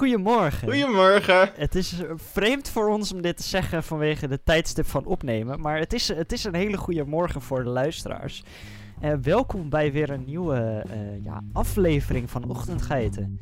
goedemorgen. Goedemorgen. Het is eh, vreemd voor ons om dit te zeggen vanwege de tijdstip van opnemen. Maar het is, het is een hele goede morgen voor de luisteraars. Uh, welkom bij weer een nieuwe uh, ja, aflevering van Ochtendgeiten.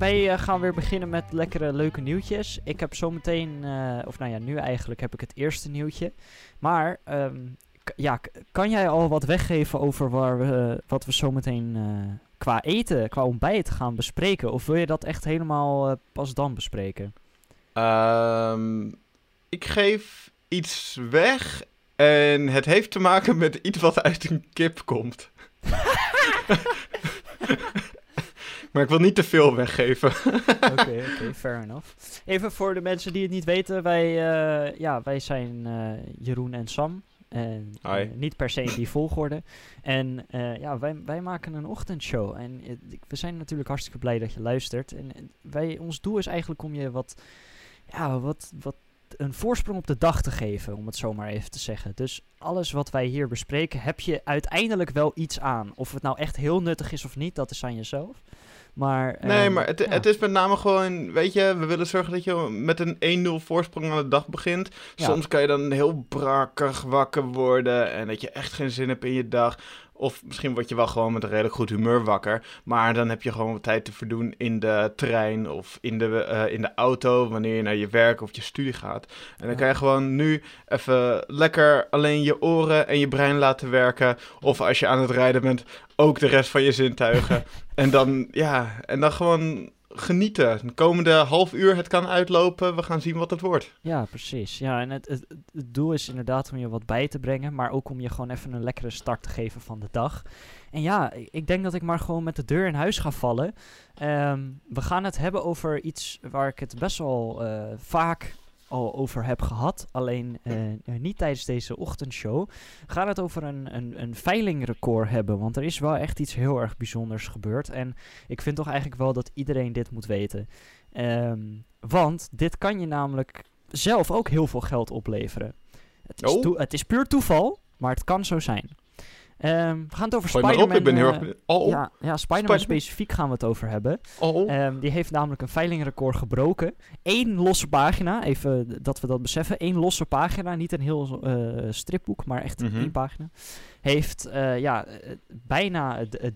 Wij uh, gaan weer beginnen met lekkere leuke nieuwtjes. Ik heb zometeen, uh, of nou ja, nu eigenlijk heb ik het eerste nieuwtje. Maar um, ja, kan jij al wat weggeven over waar we, wat we zometeen uh, qua eten, qua ontbijt gaan bespreken? Of wil je dat echt helemaal pas dan bespreken? Um, ik geef iets weg en het heeft te maken met iets wat uit een kip komt. Maar ik wil niet te veel weggeven. Oké, okay, fair enough. Even voor de mensen die het niet weten. Wij, uh, ja, wij zijn uh, Jeroen en Sam. En uh, niet per se in die volgorde. En ja, wij, wij maken een ochtendshow. En we zijn natuurlijk hartstikke blij dat je luistert. En wij, ons doel is eigenlijk om je wat, ja, wat, wat een voorsprong op de dag te geven, om het zo maar even te zeggen. Dus alles wat wij hier bespreken, heb je uiteindelijk wel iets aan. Of het nou echt heel nuttig is of niet, dat is aan jezelf. Maar, nee, um, maar het, ja. het is met name gewoon, weet je, we willen zorgen dat je met een 1-0 voorsprong aan de dag begint. Ja. Soms kan je dan heel brakkig wakker worden en dat je echt geen zin hebt in je dag. Of misschien word je wel gewoon met een redelijk goed humeur wakker. Maar dan heb je gewoon wat tijd te verdoen in de trein of in de, uh, in de auto. Wanneer je naar je werk of je studie gaat. En dan kan je gewoon nu even lekker alleen je oren en je brein laten werken. Of als je aan het rijden bent, ook de rest van je zintuigen. en, dan, ja, en dan gewoon genieten. De komende half uur, het kan uitlopen. We gaan zien wat het wordt. Ja, precies. Ja, en het, het, doel is inderdaad om je wat bij te brengen, maar ook om je gewoon even een lekkere start te geven van de dag. En ja, ik- ik denk dat ik maar gewoon met de deur in huis ga vallen. Ehm, we gaan het hebben over iets waar ik het best wel eh, vaak al over heb gehad. Alleen eh, eh, niet tijdens deze ochtendshow. We gaan het over een, een, een veilingrecord hebben. Want er is wel echt iets heel erg bijzonders gebeurd. En ik vind toch eigenlijk wel dat iedereen dit moet weten. Ehm, want dit kan je namelijk zelf ook heel veel geld opleveren. Het is, Oh. het is puur toeval, maar het kan zo zijn. Ehm, we gaan het over Spider-Man... ik ben heel eh, erg benieuwd. Oh, ja, ja, Spider-Man specifiek gaan we het over hebben. oh. Ehm, die heeft namelijk een veilingrecord gebroken. Eén losse pagina, even dat we dat beseffen. Één losse pagina, niet een heel eh, stripboek, maar echt Mhm. één pagina. Heeft eh, ja, bijna eh, d- eh,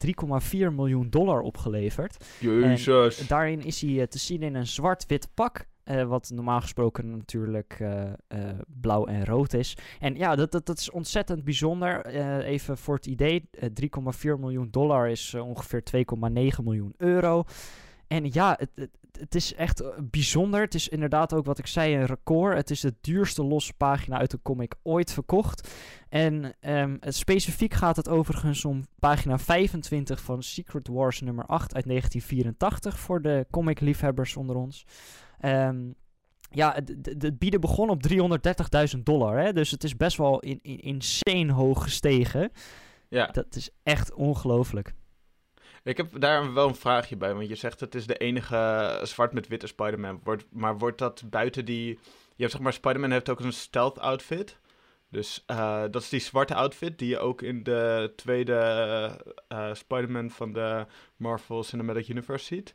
3,4 miljoen dollar opgeleverd. Jezus. Daarin is hij te zien in een zwart-wit pak. Eh, wat normaal gesproken natuurlijk eh, eh, blauw en rood is. En ja, dat, dat, dat is ontzettend bijzonder. Even voor het idee: eh, 3,4 miljoen dollar is ongeveer 2,9 miljoen euro. En ja, het, het, is echt bijzonder. Het is inderdaad ook wat ik zei, een record. Het is de duurste losse pagina uit de comic ooit verkocht. En ehm, specifiek gaat het overigens om pagina 25 van Secret Wars nummer 8 uit 1984 voor de comic-liefhebbers onder ons. Ehm, ja, het- bieden begon op 330.000 dollar. Hè? Dus het is best wel in, in, insane hoog gestegen. Ja. Dat is echt ongelooflijk. Ik heb daar wel een vraagje bij, want je zegt het is de enige zwart met witte Spider-Man. Maar wordt dat buiten die... Je hebt zeg maar, Spider-Man heeft ook een stealth outfit. Dus eh, dat is die zwarte outfit die je ook in de tweede eh, Spider-Man van de Marvel Cinematic Universe ziet.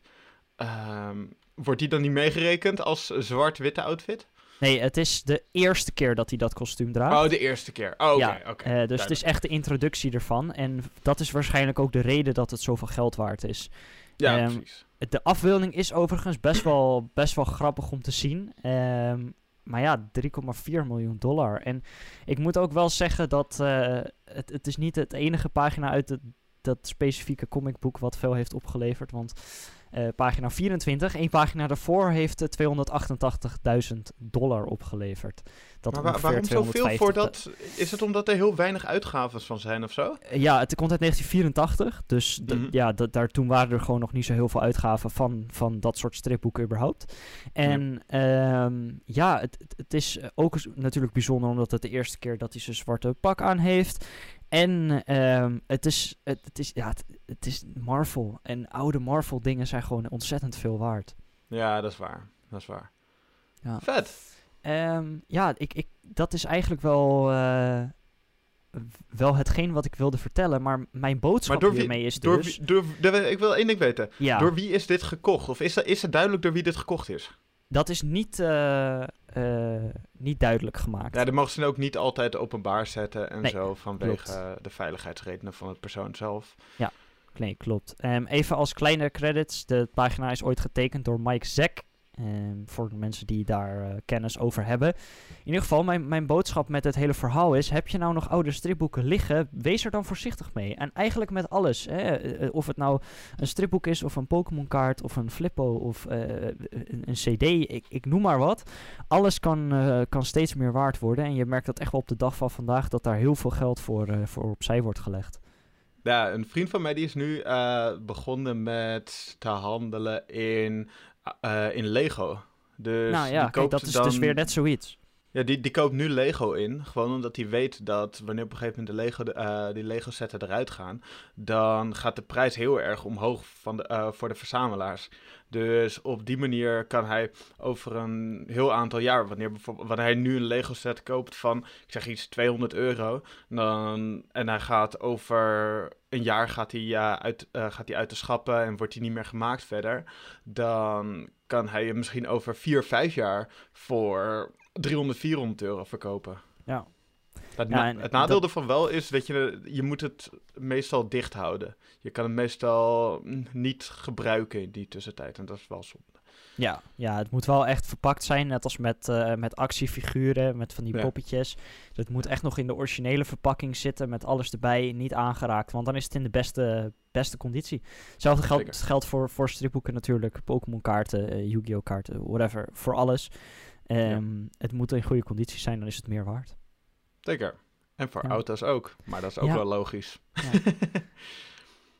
Ehm, wordt die dan niet meegerekend als zwart-witte outfit? Nee, het is de eerste keer dat hij dat kostuum draagt. Oh, de eerste keer. Oh, oké, Ja, oké. Eh, dus het is echt de introductie ervan. En dat is waarschijnlijk ook de reden dat het zoveel geld waard is. Ja, ehm, precies. De afbeelding is overigens best wel, best wel grappig om te zien. Ehm, maar ja, 3,4 miljoen dollar. En ik moet ook wel zeggen dat eh, het, het is niet het enige pagina uit het, dat specifieke comicboek wat veel heeft opgeleverd. Want eh, pagina 24, één pagina daarvoor, heeft eh, 288.000 dollar opgeleverd. Dat Maar waarom zoveel voor 250.000 dat? Is het omdat er heel weinig uitgaven van zijn of zo? Eh, Ja, het komt uit 1984. Dus Mhm. ja, daar, toen waren er gewoon nog niet zo heel veel uitgaven van, van dat soort stripboeken überhaupt. En ja, ja het, het- is eh, ook natuurlijk bijzonder omdat het de eerste keer dat hij zijn zwarte pak aan heeft. En ehm, het, is, het, het, is, ja, het, het is Marvel. En oude Marvel dingen zijn gewoon ontzettend veel waard. Ja, dat is waar. Dat is waar. Ja. Vet. Ehm, ja, ik, ik, dat is eigenlijk wel, eh, wel hetgeen wat ik wilde vertellen. Maar mijn boodschap door wie- hiermee is Door, dus... wie- door, door- ik wil één ding weten. ja, Door wie is dit gekocht? Of is, is het duidelijk door wie dit gekocht is? Dat is niet, eh, eh, niet duidelijk gemaakt. Ja, dat mogen ze ook niet altijd openbaar zetten en Nee, zo vanwege klopt. de veiligheidsredenen van het persoon zelf. Nee, klopt. Ehm, even als kleine credits. De pagina is ooit getekend door Mike Zek. Ehm, voor de mensen die daar eh, kennis over hebben. In ieder geval, mijn, mijn boodschap met het hele verhaal is... heb je nou nog oude stripboeken liggen? Wees er dan voorzichtig mee. En eigenlijk met alles. Hè? Eh, eh, of het nou een stripboek is, of een Pokémon kaart... of een Flippo, of een, een cd. Ik, ik noem maar wat. Alles kan, kan steeds meer waard worden. En je merkt dat echt wel op de dag van vandaag... dat daar heel veel geld voor, voor opzij wordt gelegd. Ja, een vriend van mij die is nu begonnen met te handelen in, eh, in Lego. Dus nou die kijk, koopt dat is dan, dus weer net zoiets. Ja, die, die koopt nu Lego in. Gewoon omdat hij weet dat wanneer op een gegeven moment de Lego, de, eh, die Lego setten eruit gaan, dan gaat de prijs heel erg omhoog van de, eh, voor de verzamelaars. Dus op die manier kan hij over een heel aantal jaar, wanneer, bijvoorbeeld, wanneer hij nu een Lego set koopt van, ik zeg iets, 200 euro, dan, en hij gaat over een jaar gaat hij, eh, uit, eh, gaat hij uit de schappen en wordt hij niet meer gemaakt verder, dan kan hij hem misschien over 4, 5 jaar voor 300, 400 euro verkopen. Ja. En het nadeel dat- ervan wel is dat je, je moet het meestal dicht houden. Je kan het meestal niet gebruiken in die tussentijd. En dat is wel zonde. Ja, ja, het moet wel echt verpakt zijn, net als met, eh, met actiefiguren, met van die Ja. poppetjes. Het moet echt nog in de originele verpakking zitten, met alles erbij, niet aangeraakt, want dan is het in de beste, beste conditie. Hetzelfde geldt, geldt voor, voor stripboeken natuurlijk, Pokémon kaarten, eh, Yu-Gi-Oh kaarten, whatever, voor alles. Ehm, Het moet in goede conditie zijn, dan is het meer waard. Zeker. En voor Ja. auto's ook. Maar dat is ook wel logisch.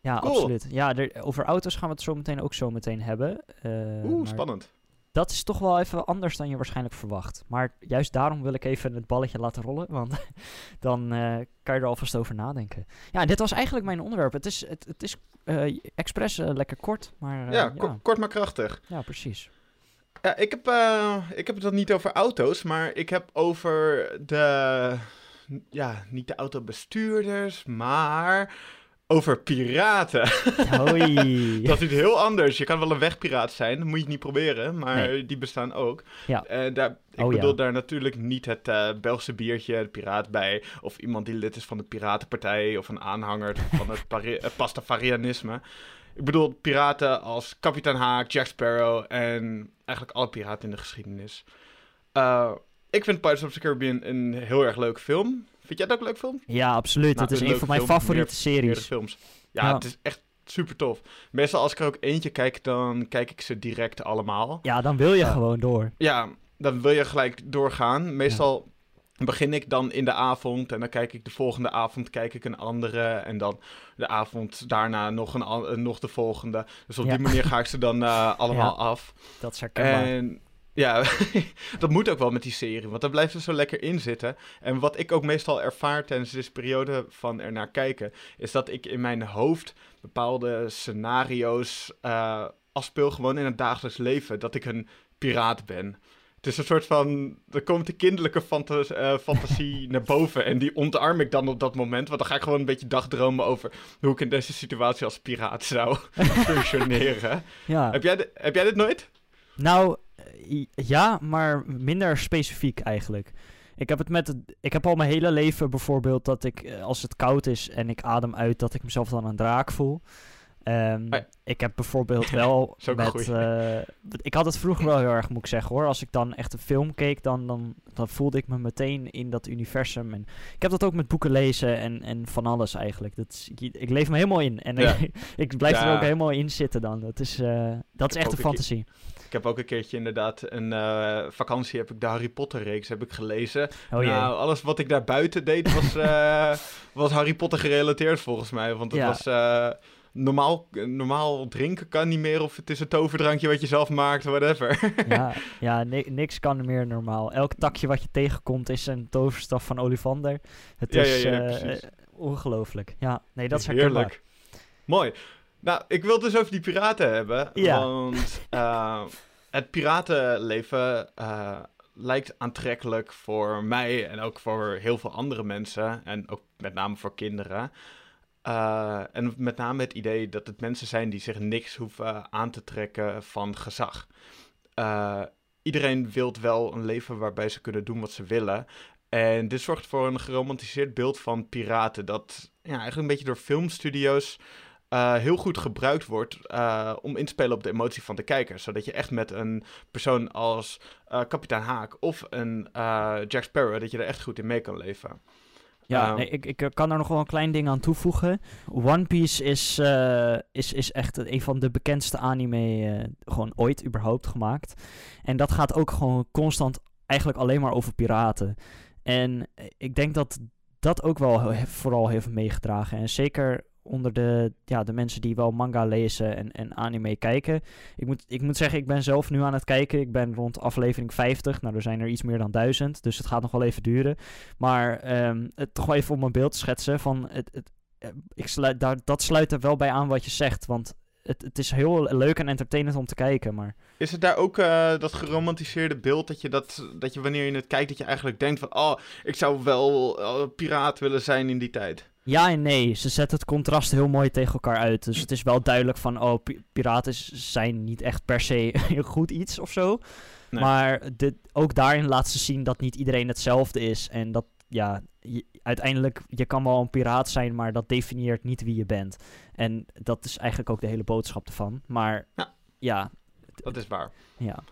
Ja. Cool. absoluut. Ja, er- over auto's gaan we het zo meteen ook zo meteen hebben. eh, Oeh, spannend. Dat is toch wel even anders dan je waarschijnlijk verwacht. Maar juist daarom wil ik even het balletje laten rollen. Want dan eh, kan je er alvast over nadenken. Ja, dit was eigenlijk mijn onderwerp. Het is, het, het is eh expres lekker kort. Maar ja, ja, ko- kort maar krachtig. ja, precies. Ja, ik heb, ik heb het dan niet over auto's, maar ik heb over de... Ja, niet de autobestuurders, maar over piraten. Hoi. Dat is iets heel anders. Je kan wel een wegpiraat zijn, dat moet je niet proberen, maar Nee. die bestaan ook. Ja. En daar, ik Oh, ja. bedoel daar natuurlijk niet het eh, Belgische biertje, de piraat bij, of iemand die lid is van de Piratenpartij, of een aanhanger van het eh, Pastafarianisme. Ik bedoel piraten als Kapitein Haak, Jack Sparrow en eigenlijk alle piraten in de geschiedenis. Eh, ik vind Pirates of the Caribbean een heel erg leuk film. Vind jij dat ook een leuk film? Ja, absoluut. Nou, het is een van mijn favoriete series. films. Ja, Ja. het is echt super tof. Meestal als ik er ook eentje kijk, dan kijk ik ze direct allemaal. Ja, dan wil je gewoon door. Ja, dan wil je gelijk doorgaan. Meestal begin ik dan in de avond en dan kijk ik de volgende avond kijk ik een andere en dan de avond daarna nog, een, eh, nog de volgende. Dus op Ja. die manier ga ik ze dan eh, allemaal af. Dat is herkenbaar. En ja, dat moet ook wel met die serie, want daar blijft er zo lekker in zitten. En wat ik ook meestal ervaar tijdens deze periode van er naar kijken, is dat ik in mijn hoofd bepaalde scenario's eh afspeel gewoon in het dagelijks leven. Dat ik een piraat ben. Het is een soort van, er komt de kinderlijke eh, fantasie naar boven en die ontarm ik dan op dat moment. Want dan ga ik gewoon een beetje dagdromen over hoe ik in deze situatie als piraat zou functioneren. ja. Heb jij, heb jij dit nooit? Nou, ja, maar minder specifiek eigenlijk. Ik heb het met ik heb al mijn hele leven bijvoorbeeld dat ik eh, als het koud is en ik adem uit dat ik mezelf dan een draak voel. Ehm, Ah ja. Ik heb bijvoorbeeld wel met, eh, ik had het vroeger wel heel erg moet ik zeggen hoor. Als ik dan echt een film keek, dan, dan, dan voelde ik me meteen in dat universum. En ik heb dat ook met boeken lezen en, en van alles eigenlijk. Dat is, ik, ik leef me helemaal in en Ja. ik, ik blijf er ook helemaal in zitten dan. Dat is, eh, dat is echt een fantasie. Ik heb ook een keertje inderdaad een eh, vakantie heb ik de Harry Potter reeks heb ik gelezen. Oh nou, alles wat ik daar buiten deed was, eh, was Harry Potter gerelateerd volgens mij. Want het Ja. was eh, normaal, normaal drinken kan niet meer of het is een toverdrankje wat je zelf maakt, whatever. ja, ja ni- niks kan meer normaal. Elk takje wat je tegenkomt is een toverstaf van Olivander. Het Ja, is ja, ja, precies. ongelooflijk. Ja, nee, dat is herkenbaar. Heerlijk. Mooi. Nou, ik wil het dus over die piraten hebben. Ja. Want eh, het piratenleven eh, lijkt aantrekkelijk voor mij en ook voor heel veel andere mensen. En ook met name voor kinderen. Uh, en met name het idee dat het mensen zijn die zich niks hoeven aan te trekken van gezag. Iedereen wil wel een leven waarbij ze kunnen doen wat ze willen. En dit zorgt voor een geromantiseerd beeld van piraten. Dat ja, eigenlijk een beetje door filmstudio's uh, heel goed gebruikt wordt uh, om in te spelen op de emotie van de kijker. Zodat je echt met een persoon als uh, kapitein Haak of een Jack Sparrow, dat je er echt goed in mee kan leven. Ja, um, nee, ik, ik kan daar nog wel een klein ding aan toevoegen. One Piece is, is, is echt een van de bekendste anime gewoon ooit überhaupt gemaakt. En dat gaat ook gewoon constant eigenlijk alleen maar over piraten. En ik denk dat dat ook wel vooral heeft meegedragen. En zeker onder de, ja, de mensen die wel manga lezen en, en anime kijken. Ik moet, ik moet zeggen, ik ben zelf nu aan het kijken. Ik ben rond aflevering 50. Nou, er zijn er iets meer dan duizend. Dus het gaat nog wel even duren. Maar um, het, toch even om een beeld te schetsen van... Het, het, eh, ik sluit, daar, dat sluit er wel bij aan wat je zegt. Want het, het is heel leuk en entertainend om te kijken, maar... Is het daar ook uh, dat geromantiseerde beeld dat je, dat, dat je wanneer je het kijkt, dat je eigenlijk denkt van... Oh, ik zou wel uh, piraat willen zijn in die tijd? Ja en nee. Ze zetten het contrast heel mooi tegen elkaar uit. Dus het is wel duidelijk van, oh, piraten zijn niet echt per se een goed iets of zo. Nee. Maar dit, ook daarin laat ze zien dat niet iedereen hetzelfde is. En dat, ja, je, uiteindelijk, je kan wel een piraat zijn, maar dat definieert niet wie je bent. En dat is eigenlijk ook de hele boodschap ervan. Maar ja, ja dat is waar. Ja.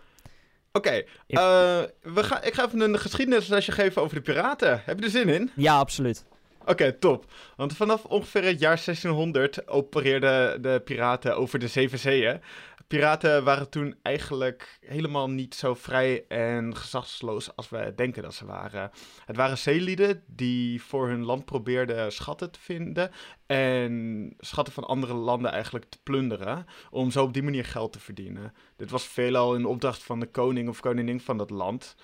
Oké, okay, uh, we gaan, ik ga even een geschiedenislesje geven over de piraten. Heb je er zin in? Ja, absoluut. Oké, top. Want vanaf ongeveer het jaar 1600 opereerden de piraten over de zeven zeeën. Piraten waren toen eigenlijk helemaal niet zo vrij en gezagsloos als we denken dat ze waren. Het waren zeelieden die voor hun land probeerden schatten te vinden en schatten van andere landen eigenlijk te plunderen, om zo op die manier geld te verdienen. Dit was veelal in opdracht van de koning of koningin van dat land.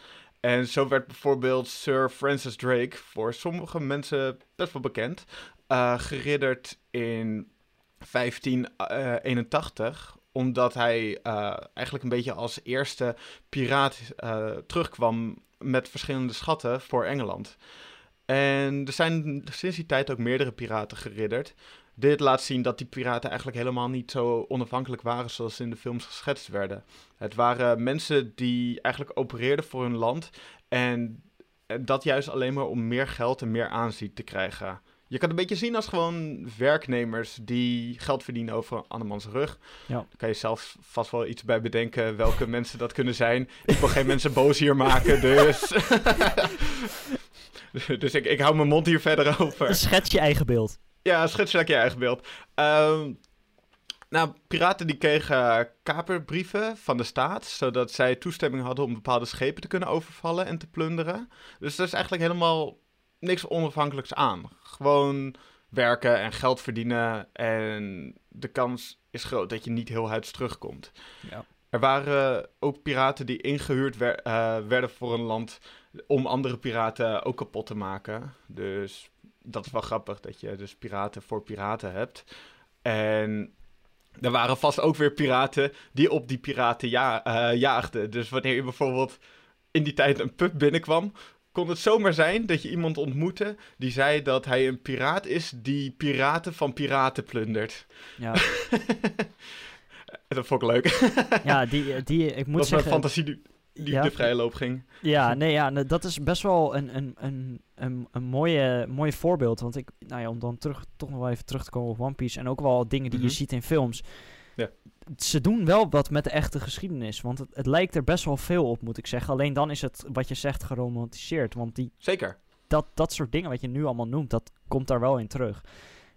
En zo werd bijvoorbeeld Sir Francis Drake, voor sommige mensen best wel bekend, uh, geridderd in 1581 omdat hij uh, eigenlijk een beetje als eerste piraat terugkwam met verschillende schatten voor Engeland. En er zijn sinds die tijd ook meerdere piraten geridderd. Dit laat zien dat die piraten eigenlijk helemaal niet zo onafhankelijk waren zoals in de films geschetst werden. Het waren mensen die eigenlijk opereerden voor hun land en dat juist alleen maar om meer geld en meer aanzien te krijgen. Je kan het een beetje zien als gewoon werknemers die geld verdienen over andermans rug. Ja. Dan kan je zelf vast wel iets bij bedenken welke mensen dat kunnen zijn. Ik wil geen mensen boos hier maken, dus... dus ik, ik hou mijn mond hier verder over. Schets je eigen beeld. Ja, schets je eigen beeld. Um, nou, piraten die kregen kaperbrieven van de staat, zodat zij toestemming hadden om bepaalde schepen te kunnen overvallen en te plunderen. Dus er is eigenlijk helemaal niks onafhankelijks aan. Gewoon werken en geld verdienen en de kans is groot dat je niet heel huids terugkomt. Ja. Er waren ook piraten die ingehuurd wer uh, werden voor een land om andere piraten ook kapot te maken. Dus dat is wel grappig dat je dus piraten voor piraten hebt. En er waren vast ook weer piraten die op die piraten ja uh, jaagden. Dus wanneer je bijvoorbeeld in die tijd een pub binnenkwam, kon het zomaar zijn dat je iemand ontmoette die zei dat hij een piraat is die piraten van piraten plundert. Ja. dat vond ik leuk. ja, die, die ik moet dat zeggen... mijn fantasie die ja. de vrije loop ging. Ja, nee, ja, dat is best wel een, een, een, een, een mooie, mooie voorbeeld. Want ik, nou ja, om dan terug, toch nog wel even terug te komen op One Piece en ook wel dingen die je mhm. ziet in films. Ja. Ze doen wel wat met de echte geschiedenis. Want het, het lijkt er best wel veel op, moet ik zeggen. Alleen dan is het, wat je zegt, geromantiseerd. Want die, Zeker. Dat, dat soort dingen wat je nu allemaal noemt, dat komt daar wel in terug.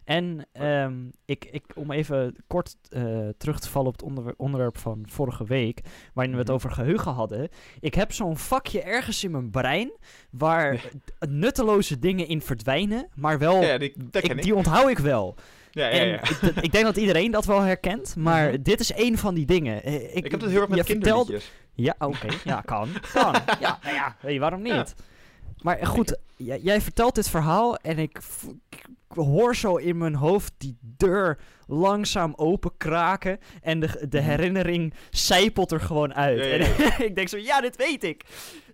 En um, ik, ik, om even kort uh, terug te vallen op het onderwerp van vorige week, waarin we het mhm. over geheugen hadden. Ik heb zo'n vakje ergens in mijn brein waar nutteloze dingen in verdwijnen, maar wel, ja, die, ik, die onthoud ik wel. Ja, ja, ja. Ik, ik, denk dat iedereen dat wel herkent, maar mm dit is één van die dingen. Eh, ik, ik heb het heel erg met kinderliedjes. Ja, oké. Ja, kan. Kan. Ja, nou ja, je, waarom niet? Maar goed, jij, vertelt dit verhaal en ik, hoor zo in mijn hoofd die deur langzaam open kraken. En de, de mhm. herinnering zijpelt er gewoon uit. En ik denk zo, ja, dit weet ik.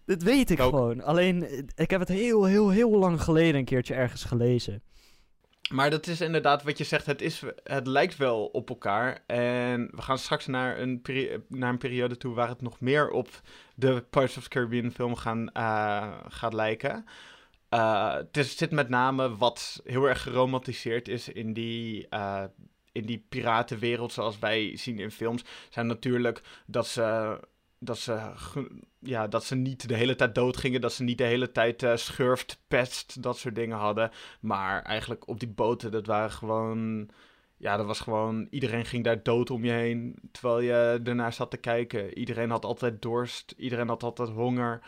Dit weet ik Ook. gewoon. Alleen, ik heb het heel, heel, heel lang geleden een keertje ergens gelezen. Maar dat is inderdaad wat je zegt, het, is, het lijkt wel op elkaar. En we gaan straks naar een, naar een periode toe waar het nog meer op de Pirates of the Caribbean film gaan, eh, gaat lijken. Eh, het zit met name wat heel erg geromantiseerd is in die, eh, in die piratenwereld zoals wij zien in films. Zijn natuurlijk dat ze, dat ze, ja, dat ze niet de hele tijd doodgingen, dat ze niet de hele tijd eh, schurft, pest, dat soort dingen hadden. Maar eigenlijk op die boten, dat waren gewoon. Ja, dat was gewoon. Iedereen ging daar dood om je heen. Terwijl je ernaar zat te kijken. Iedereen had altijd dorst. Iedereen had altijd honger.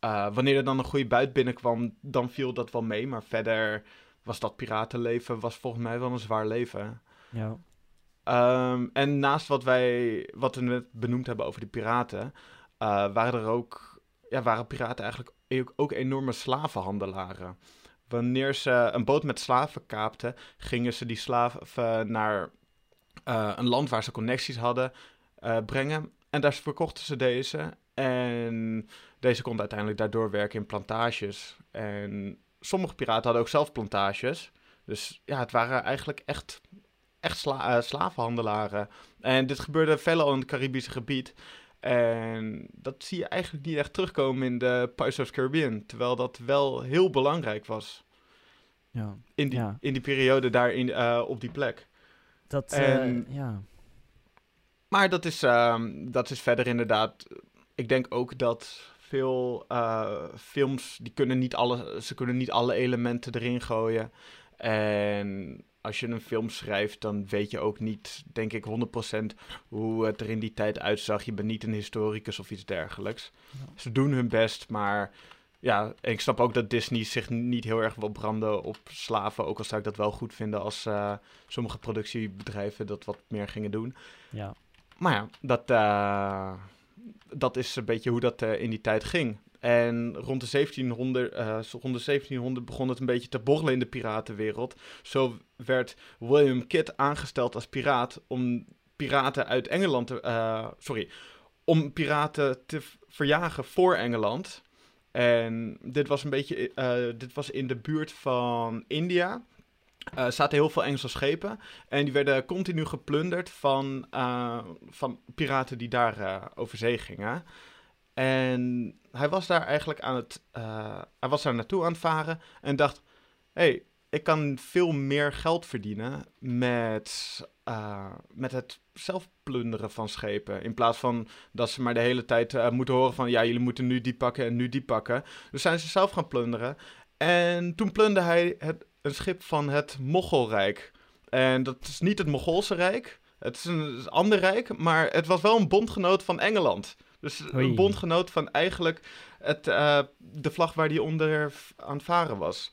Eh, wanneer er dan een goede buit binnenkwam, dan viel dat wel mee. Maar verder was dat piratenleven was volgens mij wel een zwaar leven. Ja. Ehm, en naast wat wij wat we net benoemd hebben over de piraten, eh, waren er ook, ja, waren piraten eigenlijk ook, ook enorme slavenhandelaren. Wanneer ze een boot met slaven kaapten, gingen ze die slaven naar eh, een land waar ze connecties hadden brengen. En daar verkochten ze deze. En deze konden uiteindelijk daardoor werken in plantages. En sommige piraten hadden ook zelf plantages. Dus ja, het waren eigenlijk echt echt sla- eh, slavenhandelaren. En dit gebeurde veelal in het Caribische gebied. En dat zie je eigenlijk niet echt terugkomen in de Pirates of the Caribbean. Terwijl dat wel heel belangrijk was ja. in die, Ja. in die periode daar in, eh, op die plek. Dat, eh, En- ja. Maar dat is, ehm, dat is verder inderdaad. Ik denk ook dat veel eh, films die kunnen niet alle, ze kunnen niet alle elementen erin gooien. En als je een film schrijft, dan weet je ook niet, denk ik, 100% hoe het er in die tijd uitzag. Je bent niet een historicus of iets dergelijks. Ja. Ze doen hun best, maar ja, en ik snap ook dat Disney zich niet heel erg wil branden op slaven. Ook al zou ik dat wel goed vinden als eh, sommige productiebedrijven dat wat meer gingen doen. ja. Maar ja, dat, eh, dat is een beetje hoe dat eh, in die tijd ging. En rond de, 1700, eh, rond de 1700 begon het een beetje te borrelen in de piratenwereld. Zo werd William Kidd aangesteld als piraat om piraten uit Engeland te... eh, sorry, om piraten te verjagen voor Engeland. En dit was een beetje... dit was in de buurt van India. Er zaten heel veel Engelse schepen. En die werden continu geplunderd van, eh, van piraten die daar eh, over zee gingen. En hij was daar eigenlijk aan het. hij was daar naartoe aan het varen. En dacht: hé, hey, ik kan veel meer geld verdienen met, met het zelf plunderen van schepen. In plaats van dat ze maar de hele tijd moeten horen van... ja, jullie moeten nu die pakken en nu die pakken. Dus zijn ze zelf gaan plunderen. En toen plunderde hij het, een schip van het Mogolrijk. En dat is niet het Mogolse Rijk. Het is een, ander rijk, maar het was wel een bondgenoot van Engeland. Dus Oei. een bondgenoot van eigenlijk het, eh, de vlag waar die onder aan varen was.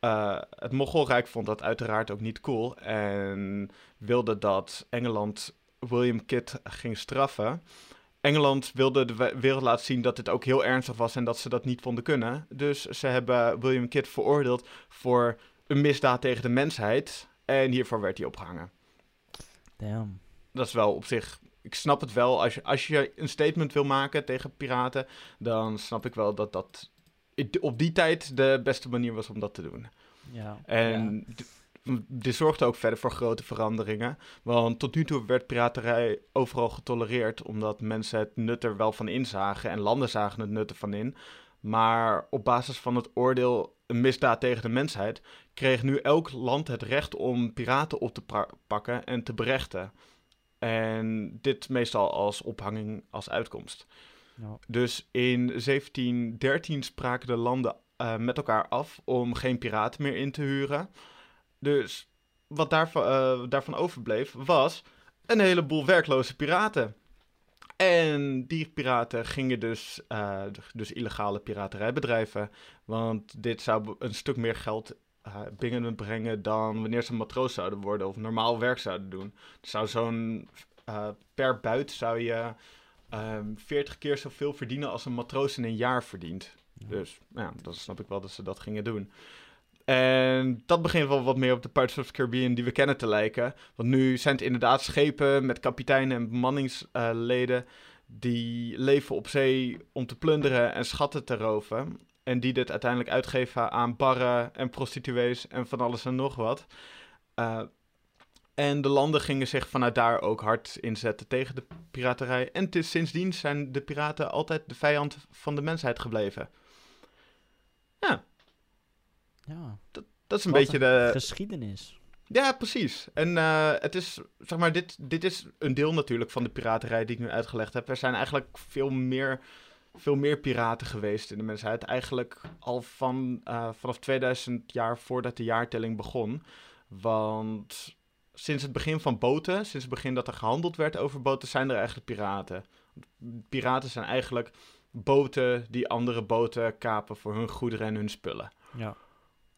Eh, het Mogolrijk vond dat uiteraard ook niet cool. En wilde dat Engeland William Kidd ging straffen. Engeland wilde de we- wereld laten zien dat het ook heel ernstig was en dat ze dat niet vonden kunnen. Dus ze hebben William Kidd veroordeeld voor een misdaad tegen de mensheid. En hiervoor werd hij opgehangen. Damn. Dat is wel op zich. Ik snap het wel. Als je, als je een statement wil maken tegen piraten, dan snap ik wel dat dat op die tijd de beste manier was om dat te doen. Ja. En dit zorgde ook verder voor grote veranderingen. Want tot nu toe werd piraterij overal getolereerd, omdat mensen het nut er wel van inzagen en landen zagen het nut ervan in. Maar op basis van het oordeel een misdaad tegen de mensheid, kreeg nu elk land het recht om piraten op te pakken en te berechten. En dit meestal als ophanging als uitkomst. Ja. Dus in 1713 spraken de landen eh, met elkaar af om geen piraten meer in te huren. Dus wat daarvan, eh, daarvan overbleef was een heleboel werkloze piraten. En die piraten gingen dus, eh, dus illegale piraterijbedrijven. Want dit zou een stuk meer geld eh binnenbrengen dan wanneer ze matroos zouden worden of normaal werk zouden doen. Zou zo'n eh, per buit zou je ehm 40 keer zoveel verdienen als een matroos in een jaar verdient. Ja. Dus nou ja, dan snap ik wel dat ze dat gingen doen. En dat begint wel wat meer op de Pirates of the Caribbean die we kennen te lijken. Want nu zijn het inderdaad schepen met kapiteinen en bemanningsleden die leven op zee om te plunderen en schatten te roven. En die dit uiteindelijk uitgeven aan barren en prostituees en van alles en nog wat. Uh, en de landen gingen zich vanuit daar ook hard inzetten tegen de piraterij. En sindsdien zijn de piraten altijd de vijand van de mensheid gebleven. Ja. Ja. Dat, dat is een beetje de... geschiedenis. Ja, precies. En uh, het is, zeg maar, dit, dit is een deel natuurlijk van de piraterij die ik nu uitgelegd heb. Er zijn eigenlijk veel meer, veel meer piraten geweest in de mensheid. Eigenlijk al van, uh, vanaf 2000 jaar voordat de jaartelling begon. Want sinds het begin van boten, sinds het begin dat er gehandeld werd over boten, zijn er eigenlijk piraten. Piraten zijn eigenlijk boten die andere boten kapen voor hun goederen en hun spullen. Ja.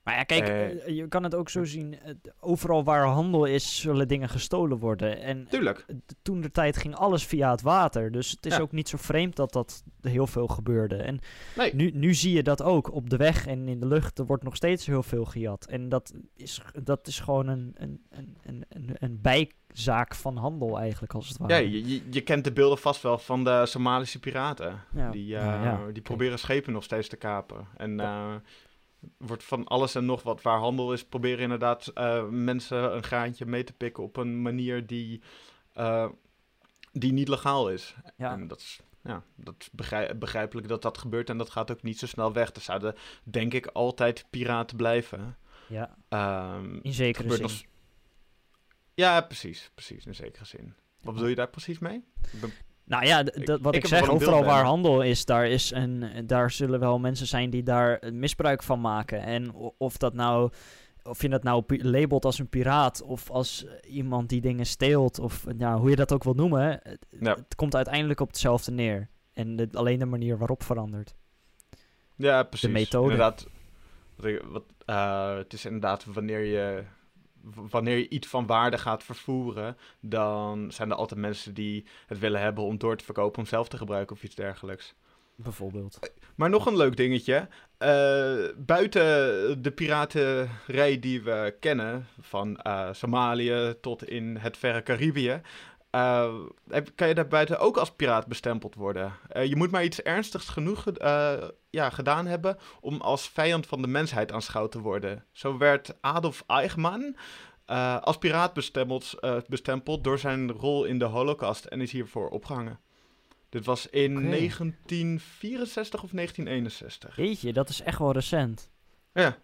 Maar ja, kijk, uh, je kan het ook zo zien. Overal waar handel is, zullen dingen gestolen worden. En Tuurlijk. toen de tijd ging alles via het water. Dus het is ja. ook niet zo vreemd dat dat heel veel gebeurde. En nee. nu, nu zie je dat ook op de weg en in de lucht. Er wordt nog steeds heel veel gejat. En dat is, dat is gewoon een, een, een, een, een bijzaak van handel eigenlijk, als het ware. Ja, je, je kent de beelden vast wel van de Somalische piraten. Ja. Die, uh, ja, ja. die proberen schepen nog steeds te kapen. En... Uh, wordt van alles en nog wat waar handel is, proberen inderdaad uh, mensen een graantje mee te pikken op een manier die, uh, die niet legaal is. Ja. En dat is, ja, dat is begrijp, begrijpelijk dat dat gebeurt en dat gaat ook niet zo snel weg. Er zouden denk ik altijd piraten blijven. Ja, um, in zekere zin. Nog... Ja, precies, precies, in zekere zin. Wat bedoel je daar precies mee? Nou ja, wat ik, ik zeg, overal waar handel is, daar, is een, daar zullen wel mensen zijn die daar misbruik van maken. En of dat nou, of je dat nou labelt als een piraat of als iemand die dingen steelt, of ja, hoe je dat ook wil noemen, het, ja. het komt uiteindelijk op hetzelfde neer. En de, alleen de manier waarop verandert. Ja, precies. De methode. Inderdaad, wat, wat, uh, het is inderdaad wanneer je wanneer je iets van waarde gaat vervoeren, dan zijn er altijd mensen die het willen hebben om door te verkopen, om zelf te gebruiken of iets dergelijks. Bijvoorbeeld. Maar nog een leuk dingetje. Uh, buiten de piraterij die we kennen, van uh, Somalië tot in het verre Caribië, uh, kan je daar buiten ook als piraat bestempeld worden. je moet maar iets ernstigs genoeg ja, gedaan hebben om als vijand van de mensheid aanschouwd te worden. Zo werd Adolf Eichmann als piraat bestempeld, bestempeld door zijn rol in de Holocaust en is hiervoor opgehangen. Dit was in okay. 1964 of 1961. Weet je, dat is echt wel recent. Ja.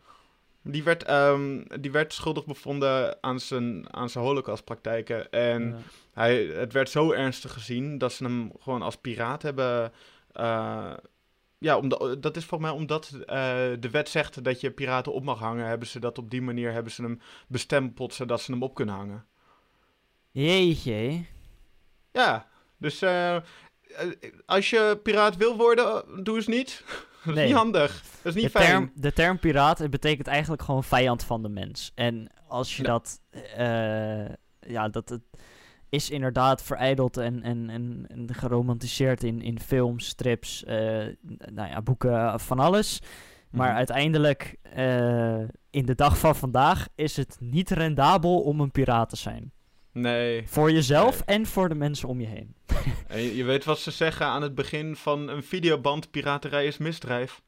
Die werd, um, die werd schuldig bevonden aan zijn, aan zijn holocaustpraktijken. En ja. hij, het werd zo ernstig gezien dat ze hem gewoon als piraat hebben uh, ja, omdat, dat is volgens mij omdat uh, de wet zegt dat je piraten op mag hangen, hebben ze dat op die manier hebben ze hem bestempeld zodat ze hem op kunnen hangen. Jeetje. Ja, dus uh, als je piraat wil worden, doe eens niet. dat is Nee. niet handig. Dat is niet de fijn. term, de term piraat het betekent eigenlijk gewoon vijand van de mens. En als je Ja. dat, eh, ja, dat het is inderdaad verijdeld en, en, en, en geromantiseerd in, in films, strips, eh, nou ja, boeken, van alles. Maar Mhm. uiteindelijk, eh, in de dag van vandaag, is het niet rendabel om een piraat te zijn. Nee. Voor jezelf en voor de mensen om je heen. En je, je weet wat ze zeggen aan het begin van een videoband: piraterij is misdrijf.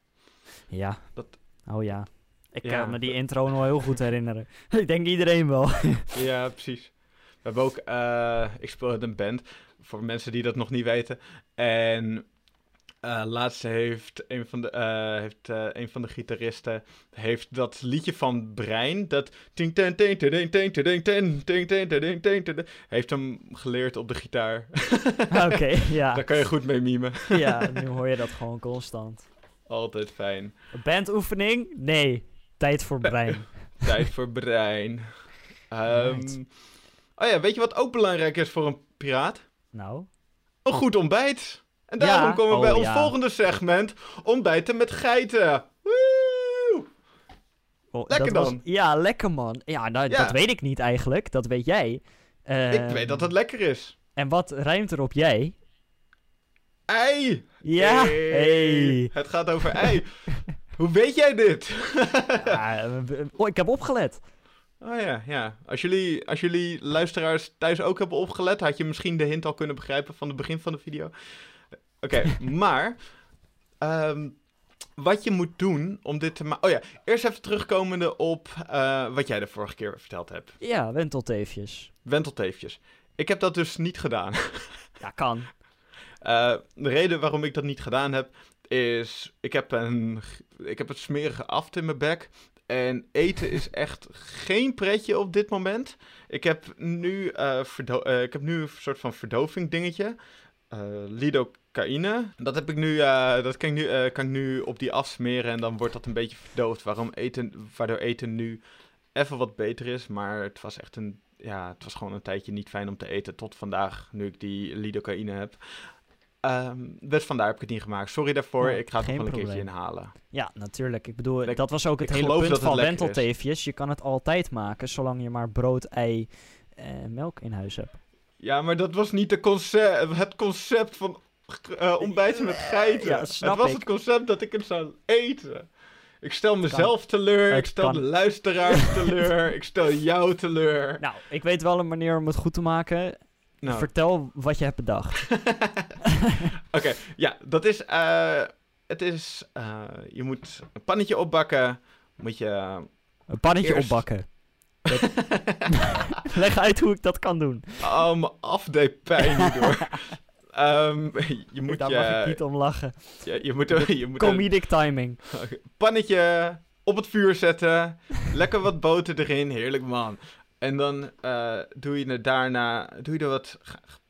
Ja. Dat- Oh ja. Ik Ja, kan me die intro nog heel goed herinneren. Ik denk iedereen wel. Ja, precies. We hebben ook, eh, ik speel in een band, voor mensen die dat nog niet weten. En Laatste laatst heeft een van de, uh, heeft, uh, een van de gitaristen heeft dat liedje van Brein, dat heeft hem geleerd op de gitaar. Oké, ja. Daar kan je goed mee mimen. ja, nu hoor je dat gewoon constant. Altijd fijn. Bandoefening? Nee, tijd voor Brein. tijd voor Brein. Oh ja, weet je wat ook belangrijk is voor een piraat? Nou? Een goed ontbijt. En Ja. daarom komen we bij Oh, ons ja. volgende segment: ontbijten met geiten. Woe! Oh, Lekker was- dan. ja, lekker man. Ja, nou, Ja. dat weet ik niet eigenlijk. Dat weet jij. Ik Ehm, weet dat het lekker is. En wat ruimt er op jij? Ei! Ja. Hey. Hey. Het gaat over ei. Hoe weet jij dit? Ja, oh, ik heb opgelet. Oh ja, ja. Als jullie, als jullie luisteraars thuis ook hebben opgelet, had je misschien de hint al kunnen begrijpen van het begin van de video. Oké, maar ehm, wat je moet doen om dit te maken. Oh ja, eerst even terugkomende op eh, wat jij de vorige keer verteld hebt. Ja, wentelteefjes. Wentelteefjes. Ik heb dat dus niet gedaan. Ja, kan. Uh, de reden waarom ik dat niet gedaan heb, is ik heb een, ik heb het smerige aft in mijn bek. En eten is echt geen pretje op dit moment. Ik heb nu, uh, uh, ik heb nu een soort van verdoving dingetje. Lidocaïne. Dat heb ik nu, dat kan ik nu, kan ik nu op die afsmeren en dan wordt dat een beetje verdoofd. Waarom eten, waardoor eten nu even wat beter is. Maar het was echt een, ja, het was gewoon een tijdje niet fijn om te eten. Tot vandaag, nu ik die lidocaïne heb. Um, dus vandaar heb ik het niet gemaakt. Sorry daarvoor, ik ga het nog wel een keertje inhalen. Ja, natuurlijk. Ik bedoel, dat was ook het hele punt van wentelteefjes. Je kan het altijd maken, zolang je maar brood, ei en melk in huis hebt. Ja, maar dat was niet de concept, het concept van uh, ontbijten met geiten. Ja, het was het concept dat ik het zou eten. Ik stel mezelf teleur, ik stel de luisteraars teleur, ik stel jou teleur. Nou, ik weet wel een manier om het goed te maken. Nou. Vertel wat je hebt bedacht. Oké, ja, dat is. Uh, het is. Uh, je moet een pannetje opbakken. Moet je. Een pannetje opbakken. Leg uit hoe ik dat kan doen. Oh, mijn af pijn hierdoor. Um, je moet Daar je, mag ik niet om lachen. Je, je moet, je moet Comedic een, timing. Pannetje op het vuur zetten. lekker wat boter erin. Heerlijk man. En dan uh, doe je het daarna, doe je er wat,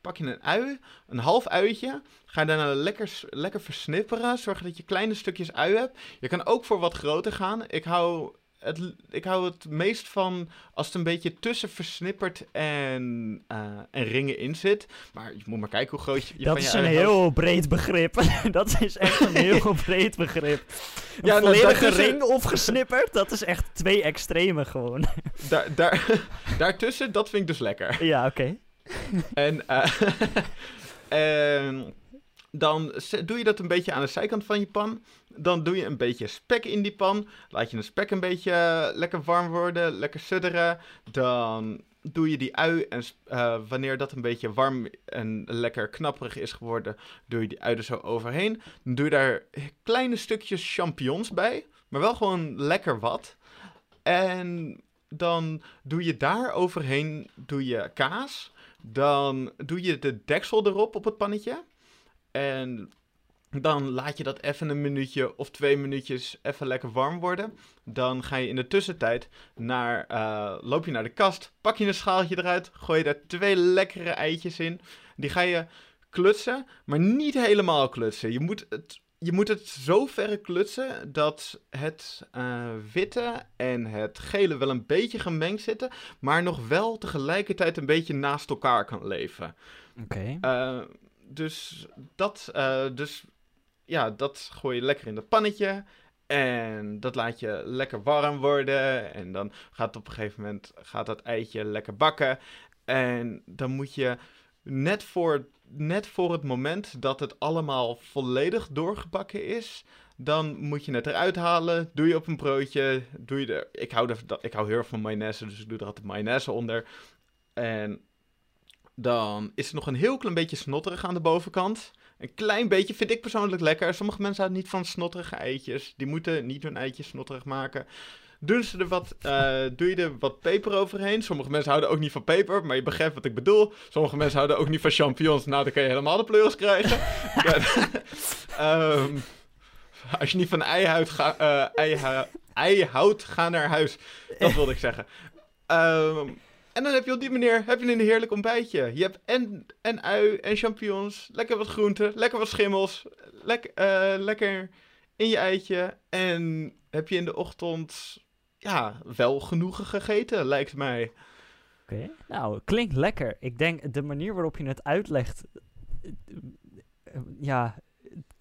pak je een ui, een half uitje. Ga je daarna lekker, lekker versnipperen. Zorg dat je kleine stukjes ui hebt. Je kan ook voor wat groter gaan. Ik hou het, ik hou het meest van als het een beetje tussen versnipperd en, uh, en ringen in zit. Maar je moet maar kijken hoe groot je, je Dat is een heel breed begrip. dat is echt een heel breed begrip. Een ja, nou, volledige ring of gesnipperd, dat is echt twee extreme gewoon. daar, daar, daartussen, dat vind ik dus lekker. Ja, oké. en, uh, en dan doe je dat een beetje aan de zijkant van je pan. Dan doe je een beetje spek in die pan. Laat je de spek een beetje eh, lekker warm worden, lekker sudderen. Dan doe je die ui en uh, wanneer dat een beetje warm en lekker knapperig is geworden, doe je die ui er zo overheen. Dan doe je daar kleine stukjes champignons bij, maar wel gewoon lekker wat. En dan doe je daar overheen doe je kaas. Dan doe je de deksel erop op het pannetje. En dan laat je dat even een minuutje of twee minuutjes even lekker warm worden. Dan ga je in de tussentijd naar, uh, loop je naar de kast, pak je een schaaltje eruit, gooi je daar twee lekkere eitjes in. Die ga je klutsen, maar niet helemaal klutsen. Je moet het, je moet het zo klutsen dat het uh, witte en het gele wel een beetje gemengd zitten, maar nog wel tegelijkertijd een beetje naast elkaar kan leven. Oké. Okay. Uh, dus dat, uh, dus ja, dat gooi je lekker in het pannetje. En dat laat je lekker warm worden. En dan gaat op een gegeven moment gaat dat eitje lekker bakken. En dan moet je net voor, net voor het moment dat het allemaal volledig doorgebakken is. Dan moet je het eruit halen. Doe je op een broodje. Doe je er, ik, hou er, ik hou heel erg van mayonaise, dus ik doe er altijd mayonaise onder. En dan is er nog een heel klein beetje snotterig aan de bovenkant. Een klein beetje vind ik persoonlijk lekker. Sommige mensen houden niet van snotterige eitjes. Die moeten niet hun eitjes snotterig maken. Doen ze er wat, uh, doe je er wat peper overheen. Sommige mensen houden ook niet van peper, maar je begrijpt wat ik bedoel. Sommige mensen houden ook niet van champignons. Nou, dan kan je helemaal de pleuris krijgen. um, als je niet van eihout, ga, uh, ei, ei houdt, ga naar huis. Dat wilde ik zeggen. Um, en dan heb je op die manier heb je een heerlijk ontbijtje. Je hebt en, en ui en champignons, lekker wat groenten, lekker wat schimmels, lek, uh, lekker in je eitje. En heb je in de ochtend ja, wel genoegen gegeten, lijkt mij. Oké, nou, klinkt lekker. Ik denk de manier waarop je het uitlegt, eh, ja,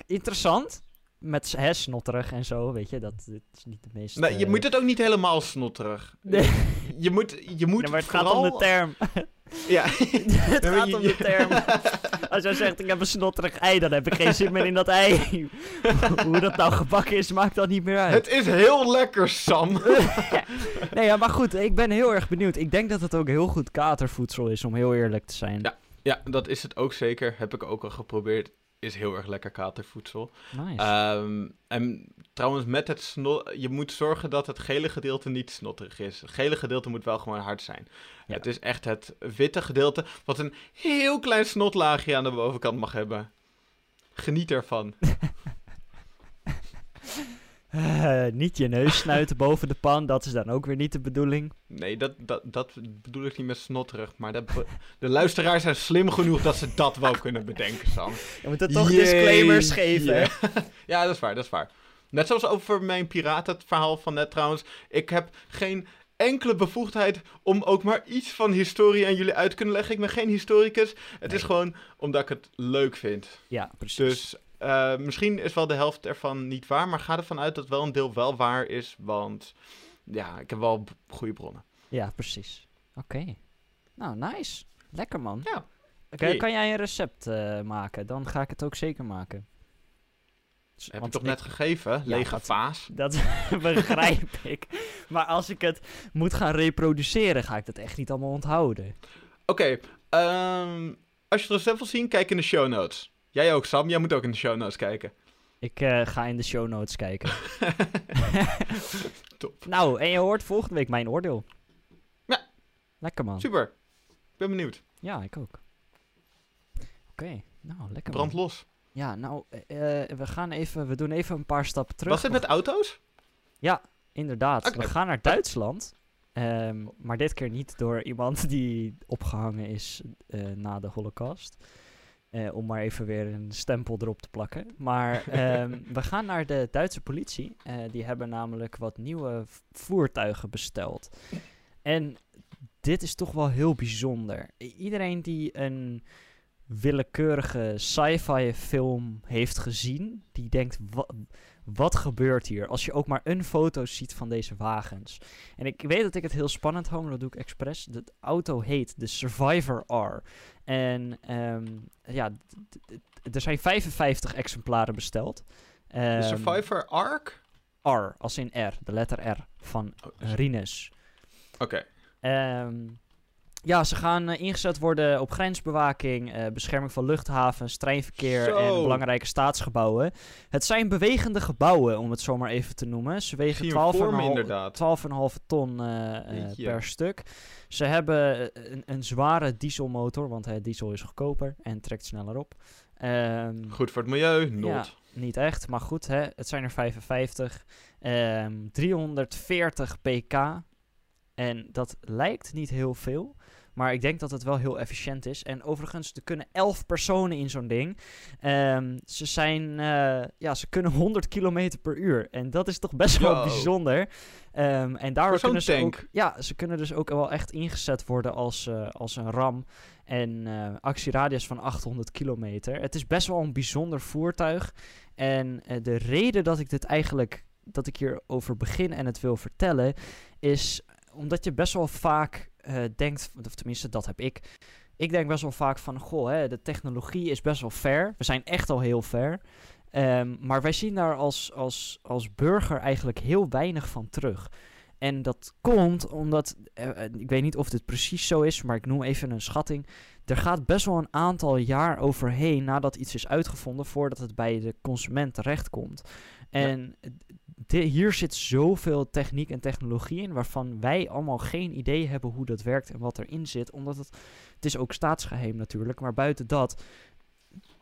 interessant met hè, snotterig en zo, weet je, dat, is niet de meest... Nee, je uh... moet het ook niet helemaal snotterig. Nee. Je, moet, je moet maar het gaat om de term. Ja. het gaat om de term. Als jij zegt, ik heb een snotterig ei, dan heb ik geen zin meer in dat ei. Hoe dat nou gebakken is, maakt dat niet meer uit. Het is heel lekker, Sam. Nee, ja, maar goed, ik ben heel erg benieuwd. Ik denk dat het ook heel goed katervoedsel is, om heel eerlijk te zijn. Ja. Ja, dat is het ook zeker. Heb ik ook al geprobeerd. Is heel erg lekker katervoedsel. Nice. Ehm, en trouwens, met het snot, je moet zorgen dat het gele gedeelte niet snotterig is. Het gele gedeelte moet wel gewoon hard zijn. Ja. Het is echt het witte gedeelte, wat een heel klein snotlaagje aan de bovenkant mag hebben. Geniet ervan. Niet je neus snuiten boven de pan, dat is dan ook weer niet de bedoeling. Nee, dat, dat, dat bedoel ik niet met snotterig. Maar dat de luisteraars zijn slim genoeg dat ze dat wel kunnen bedenken, Sam. Je moet er toch disclaimers geven. ja, dat is waar, dat is waar. Net zoals over mijn piratenverhaal van net trouwens. Ik heb geen enkele bevoegdheid om ook maar iets van historie aan jullie uit te kunnen leggen. Ik ben geen historicus. Het is gewoon omdat ik het leuk vind. Ja, precies. Dus eh, misschien is wel de helft ervan niet waar. Maar ga ervan uit dat wel een deel wel waar is. Want ja, ik heb wel goede bronnen. Ja, precies. Oké. Nou, nice. Lekker, man. Ja. Oké, Hey. Kan jij een recept eh, maken? Dan ga ik het ook zeker maken. S- Heb je want toch ik- net gegeven? Lege dat- vaas. Dat begrijp ik. Maar als ik het moet gaan reproduceren, ga ik dat echt niet allemaal onthouden. Oké, ehm, als je het recept wil zien, kijk in de show notes. Jij ook, Sam. Jij moet ook in de show notes kijken. Ik eh, ga in de show notes kijken. Top. Nou, en je hoort volgende week mijn oordeel. Ja. Lekker, man. Super. Ik ben benieuwd. Ja, ik ook. Oké, nou, lekker, Brand man. los. Ja, nou, eh, eh, we gaan even, we doen even een paar stappen terug. Was dit met auto's? Inderdaad, Oké. we gaan naar Duitsland. Ehm, maar dit keer niet door iemand die opgehangen is na de Holocaust. Eh, om maar even weer een stempel erop te plakken. Maar ehm, we gaan naar de Duitse politie. Eh, die hebben namelijk wat nieuwe voertuigen besteld. En dit is toch wel heel bijzonder. Iedereen die een willekeurige sci-fi film heeft gezien, die denkt: "Wa- wat gebeurt hier? Als je ook maar een foto ziet van deze wagens. En ik weet dat ik het heel spannend hou, maar dat doe ik expres. De auto heet de Survivor R. En ehm, ja, er zijn 55 exemplaren besteld. De Ehm, Survivor Ark? R, als in R, de letter R van Oh, dus- Rinus. Oké. Ehm, ja, ze gaan eh, ingezet worden op grensbewaking, eh, bescherming van luchthavens, treinverkeer Zo. en belangrijke staatsgebouwen. Het zijn bewegende gebouwen, om het zo maar even te noemen. Ze wegen zie hem voor me 12,5 inderdaad. 12,5 ton eh, per stuk. Ze hebben een, een zware dieselmotor, want hè, diesel is goedkoper en trekt sneller op. Ehm, Goed voor het milieu? Not. ja, niet echt, maar goed, hè, het zijn er 55. Ehm 340 pk. En dat lijkt niet heel veel. Maar ik denk dat het wel heel efficiënt is. En overigens, er kunnen 11 personen in zo'n ding. Ehm, ze, zijn, eh, ja, ze kunnen 100 km per uur. En dat is toch best wel bijzonder. Ehm, en daardoor zo'n kunnen ze tank. ook, ja, ze kunnen dus ook wel echt ingezet worden als, eh, als een ram. En eh, actieradius van 800 kilometer. Het is best wel een bijzonder voertuig. En de reden dat ik dit eigenlijk, dat ik hierover begin en het wil vertellen, is omdat je best wel vaak eh, denkt, of tenminste dat heb ik. Ik denk best wel vaak van, goh, hè, de technologie is best wel ver. We zijn echt al heel ver. Ehm, maar wij zien daar als, als, als burger eigenlijk heel weinig van terug. En dat komt omdat, eh, eh, ik weet niet of dit precies zo is, maar ik noem even een schatting. Er gaat best wel een aantal jaar overheen nadat iets is uitgevonden voordat het bij de consument terechtkomt. En hier zit zoveel techniek en technologie in waarvan wij allemaal geen idee hebben hoe dat werkt en wat erin zit. Omdat het, het is ook staatsgeheim natuurlijk, maar buiten dat,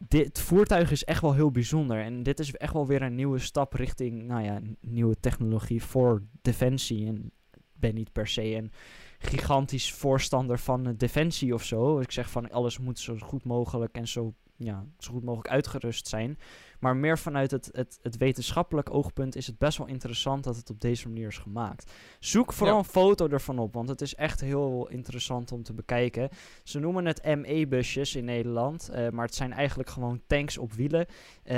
dit voertuig is echt wel heel bijzonder. En dit is echt wel weer een nieuwe stap richting, nou ja, nieuwe technologie voor defensie. En ik ben niet per se een gigantisch voorstander van defensie of zo. Ik zeg van alles moet zo goed mogelijk en zo ja, zo goed mogelijk uitgerust zijn. Maar meer vanuit het, het, het wetenschappelijk oogpunt is het best wel interessant dat het op deze manier is gemaakt. Zoek vooral Ja. een foto ervan op, want het is echt heel interessant om te bekijken. Ze noemen het ME-busjes in Nederland, eh, maar het zijn eigenlijk gewoon tanks op wielen. Ehm,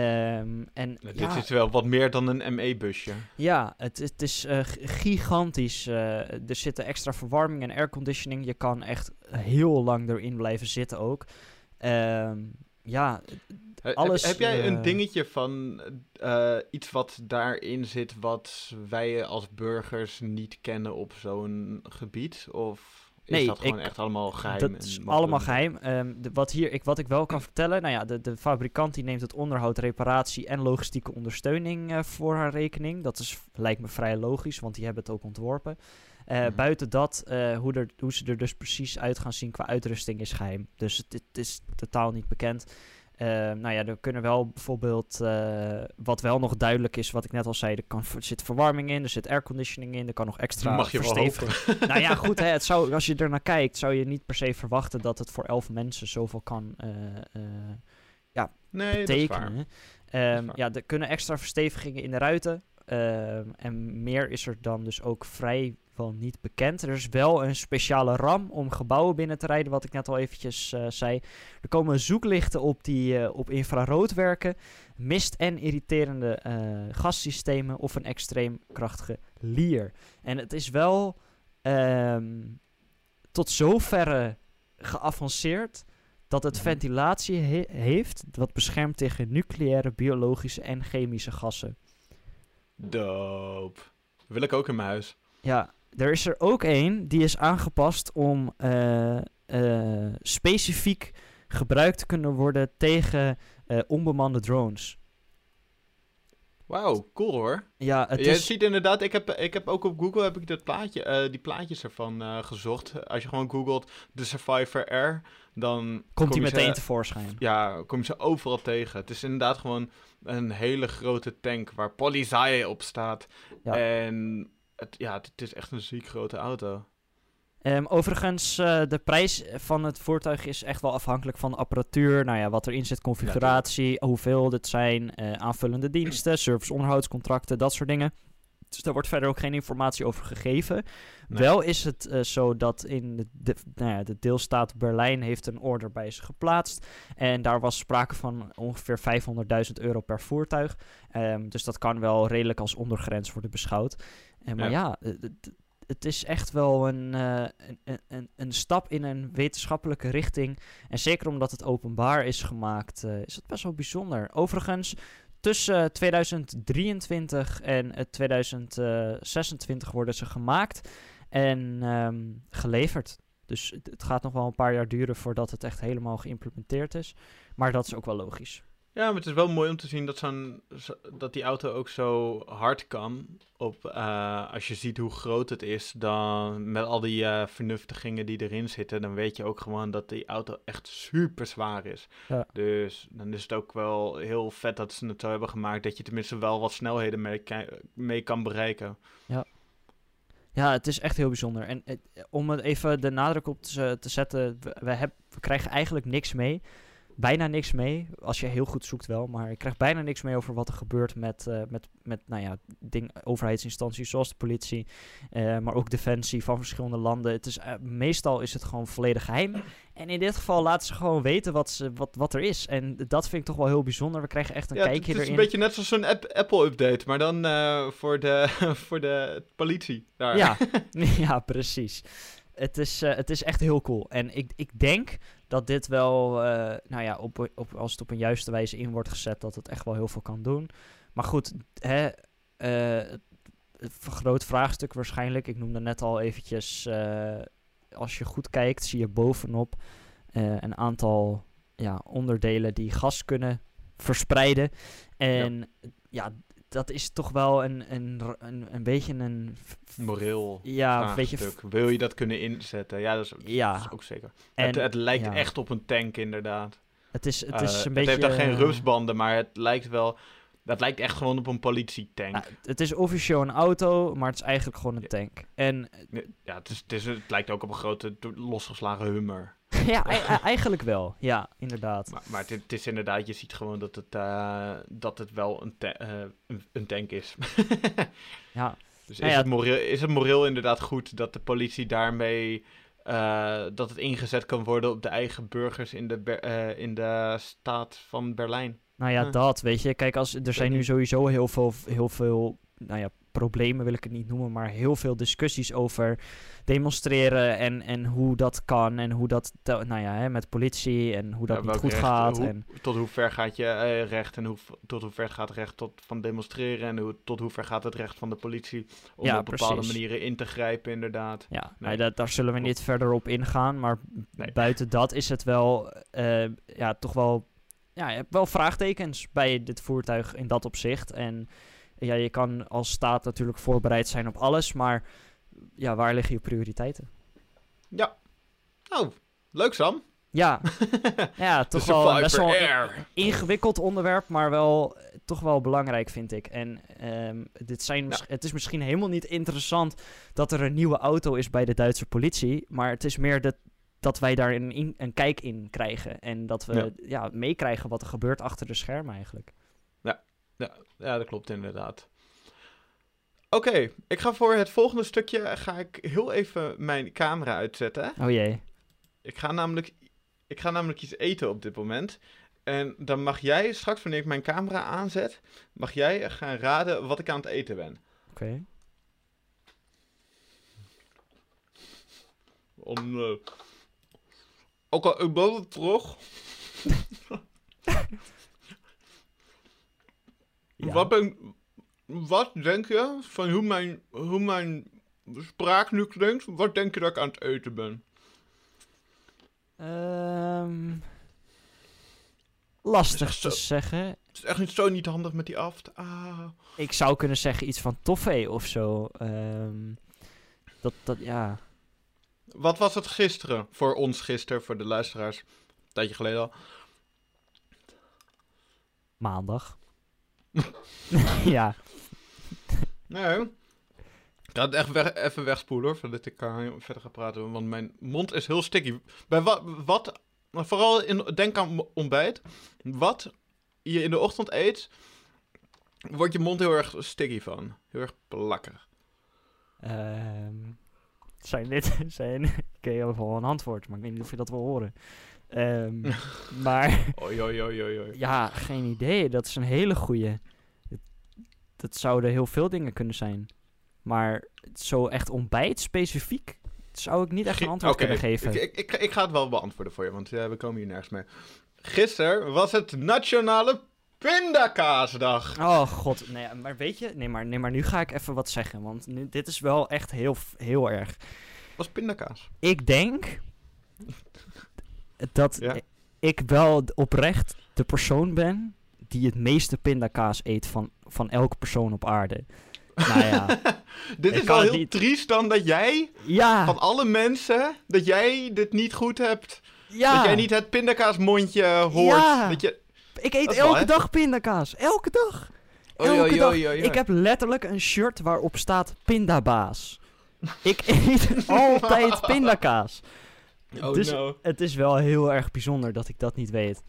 en Nou, ja, Dit is wel wat meer dan een ME-busje. ja, het, het is eh, gigantisch. eh, er zitten extra verwarming en airconditioning. Je kan echt heel lang erin blijven zitten ook. Ehm, ja, Eh, heb- Alles, Heb, jij eh, een dingetje van eh, iets wat daarin zit wat wij als burgers niet kennen op zo'n gebied? Of is Nee, dat gewoon ik- echt allemaal geheim? dat is allemaal geheim. Ehm, de, wat, hier, ik, wat ik wel kan vertellen, nou ja, de, de fabrikant die neemt het onderhoud, reparatie en logistieke ondersteuning eh, voor haar rekening. Dat is, lijkt me vrij logisch, want die hebben het ook ontworpen. Eh, Mhm. Buiten dat, eh, hoe, er, hoe ze er dus precies uit gaan zien qua uitrusting is geheim. Dus het, het is totaal niet bekend. Eh, nou ja, er kunnen wel bijvoorbeeld, wat wel nog duidelijk is, wat ik net al zei, er, kan, er zit verwarming in, er zit airconditioning in, er kan nog extra Mag je wel versteviging. nou ja, goed, hè, het zou, als je er naar kijkt, zou je niet per se verwachten dat het voor elf mensen zoveel kan eh, eh, Nee, betekenen. Ehm, ja, er kunnen extra verstevigingen in de ruiten. ehm, en meer is er dan dus ook vrijwel niet bekend. Er is wel een speciale RAM om gebouwen binnen te rijden, wat ik net al eventjes eh, zei. Er komen zoeklichten op die eh, op infrarood werken, mist- en irriterende eh, gassystemen of een extreem krachtige lier. En het is wel ehm, tot zoverre geavanceerd dat het Mhm. ventilatie he- heeft wat beschermt tegen nucleaire, biologische en chemische gassen. Dope. Wil ik ook in mijn huis. Ja, er is er ook één die is aangepast om eh, eh, specifiek gebruikt te kunnen worden tegen eh, onbemande drones. Wauw, cool hoor. Ja, het je is... ziet inderdaad, ik heb, ik heb ook op Google heb ik dat plaatje, die plaatjes ervan gezocht. Als je gewoon googelt de Survivor Air, dan komt kom je meteen ze- tevoorschijn. Ja, kom je ze overal tegen. Het is inderdaad gewoon een hele grote tank waar Polizei op staat. Ja. En het, ja, het is echt een ziek grote auto. Ehm, overigens, eh, de prijs van het voertuig is echt wel afhankelijk van de apparatuur. Nou ja, wat erin zit, configuratie, hoeveel dit zijn, eh, aanvullende diensten, service onderhoudscontracten, dat soort dingen. Dus daar wordt verder ook geen informatie over gegeven. Nee. Wel is het eh, zo dat in de, de, nou ja, de deelstaat Berlijn heeft een order bij ze geplaatst. En daar was sprake van ongeveer 500.000 euro per voertuig. Ehm, dus dat kan wel redelijk als ondergrens worden beschouwd. En maar ja, eh, het- het is echt wel een, eh, een, een, een stap in een wetenschappelijke richting. En zeker omdat het openbaar is gemaakt, eh, is het best wel bijzonder. Overigens, tussen eh, 2023 en eh, 2026 worden ze gemaakt en ehm, geleverd. Dus het, het gaat nog wel een paar jaar duren voordat het echt helemaal geïmplementeerd is. Maar dat is ook wel logisch. Ja, maar het is wel mooi om te zien dat, zo'n, zo- dat die auto ook zo hard kan. Op, eh, als je ziet hoe groot het is, dan met al die eh, vernuftigingen die erin zitten, dan weet je ook gewoon dat die auto echt super zwaar is. Ja. Dus dan is het ook wel heel vet dat ze het zo hebben gemaakt dat je tenminste wel wat snelheden mee, kan bereiken. Ja, het is echt heel bijzonder. En eh, om het even de nadruk op te, te zetten, we, we, heb- we krijgen eigenlijk niks mee. Bijna niks mee, als je heel goed zoekt wel. Maar ik krijg bijna niks mee over wat er gebeurt met, eh, met, met nou ja, ding, overheidsinstanties zoals de politie. eh, maar ook defensie van verschillende landen. Het is, eh, meestal is het gewoon volledig geheim. En in dit geval laten ze gewoon weten wat, ze, wat, wat er is. En dat vind ik toch wel heel bijzonder. We krijgen echt een Ja, kijkje het is erin. een beetje net zoals zo'n app- Apple-update, maar dan voor, de, voor de politie. Daar. Ja, ja precies. Het is, het is echt heel cool. En ik, ik denk dat dit wel, eh, nou ja, op, op, als het op een juiste wijze in wordt gezet, dat het echt wel heel veel kan doen. Maar goed, hè, het groot vraagstuk waarschijnlijk. Ik noemde net al eventjes, eh, als je goed kijkt, zie je bovenop een aantal ja, onderdelen die gas kunnen verspreiden. En ja, dat is toch wel een, een, een, een beetje een... Moreel Ja, een beetje... Wil je dat kunnen inzetten? Ja, dat is, Ja. dat is ook zeker. En, het, het lijkt ja. echt op een tank, inderdaad. Het is, het Eh, is een het beetje... heeft dan geen eh, rupsbanden, maar het lijkt wel... Dat lijkt echt gewoon op een politietank. nou, het is officieel een auto, maar het is eigenlijk gewoon een tank. En ja, het, is, het, is, het lijkt ook op een grote losgeslagen hummer. ja, e- e- eigenlijk wel. Ja, inderdaad. Maar, maar het, is inderdaad, je ziet gewoon dat het, eh, dat het wel een, ta- eh, een, een tank is. Ja, Dus Nou is, ja, het moreel, is het moreel inderdaad goed dat de politie daarmee... eh, dat het ingezet kan worden op de eigen burgers in de, Ber- in de staat van Berlijn. nou ja, dat, weet je. Kijk, als, er zijn nu sowieso heel veel, heel veel, nou ja, problemen wil ik het niet noemen, maar heel veel discussies over demonstreren en, en hoe dat kan en hoe dat, nou ja, hè, met politie en hoe dat Ja, niet goed recht, gaat. hoe- en, Tot hoe ver gaat je eh, recht en hoe, tot hoe ver gaat het recht tot, van demonstreren en hoe, tot hoe ver gaat het recht van de politie om Ja, op bepaalde precies. manieren in te grijpen inderdaad. Ja, Nee. nou, daar, daar zullen we niet verder op ingaan. Maar Nee. buiten dat is het wel, eh, ja, toch wel, ja, je hebt wel vraagtekens bij dit voertuig in dat opzicht. En ja, je kan als staat natuurlijk voorbereid zijn op alles, maar ja, waar liggen je prioriteiten? Ja. Oh, leuk Sam. Ja, ja toch wel een best wel een ingewikkeld onderwerp, maar wel eh, toch wel belangrijk vind ik. En ehm, dit zijn, het is misschien helemaal niet interessant dat er een nieuwe auto is bij de Duitse politie, maar het is meer dat, dat wij daar een, een kijk in krijgen en dat we Ja. ja. meekrijgen wat er gebeurt achter de schermen eigenlijk. Ja, dat klopt inderdaad. Oké, ik ga voor het volgende stukje ga ik heel even mijn camera uitzetten. Oh jee. Ik ga namelijk, ik ga namelijk iets eten op dit moment. En dan mag jij straks, wanneer ik mijn camera aanzet, mag jij gaan raden wat ik aan het eten ben. Oké. Om, eh, Oké, ik ben terug. Ja. Wat, ben, wat denk je van hoe mijn, hoe mijn spraak nu klinkt? Wat denk je dat ik aan het eten ben? Ehm, lastig te zo- zeggen. Het is echt niet zo niet handig met die aft. Ah. Ik zou kunnen zeggen iets van toffee of zo. Ehm, dat, dat, ja. Wat was het gisteren? Voor ons gisteren, voor de luisteraars. Een tijdje geleden al. Maandag. Ja. Nee. Ik ga het echt weg, even wegspoelen hoor, voordat ik uh, verder ga praten. Want mijn mond is heel sticky. Bij wat, wat vooral in, denk aan ontbijt. Wat je in de ochtend eet, wordt je mond heel erg sticky van. Heel erg plakkerig. Ehm, zijn dit... Zijn, ik heb wel een antwoord, maar ik weet niet of je dat wil horen. Ehm, maar Oi, oi, oi, oi, oi. ja, geen idee. Dat is een hele goeie. Dat zouden heel veel dingen kunnen zijn. Maar zo echt ontbijt specifiek zou ik niet echt een antwoord kunnen geven. Ik, ik, ik, ik ga het wel beantwoorden voor je, want eh, we komen hier nergens mee. Gisteren was het Nationale Pindakaasdag. Oh god, nee, maar weet je, nee maar, nee, maar nu ga ik even wat zeggen, want nu, dit is wel echt heel, heel erg. Was pindakaas. Ik denk dat Ja. ik wel oprecht de persoon ben die het meeste pindakaas eet van, van elke persoon op aarde. Nou ja, Dit is wel heel niet- triest dan dat jij, ja, van alle mensen, dat jij dit niet goed hebt. ja. Dat jij niet het pindakaasmondje hoort. Ja. Dat je... ik eet wel, elke dag pindakaas, elke dag. Oei, Elke oei, dag. oei, oei, oei. Ik heb letterlijk een shirt waarop staat pindabaas. Ik eet altijd pindakaas. Oh dus no. het is wel heel erg bijzonder dat ik dat niet weet.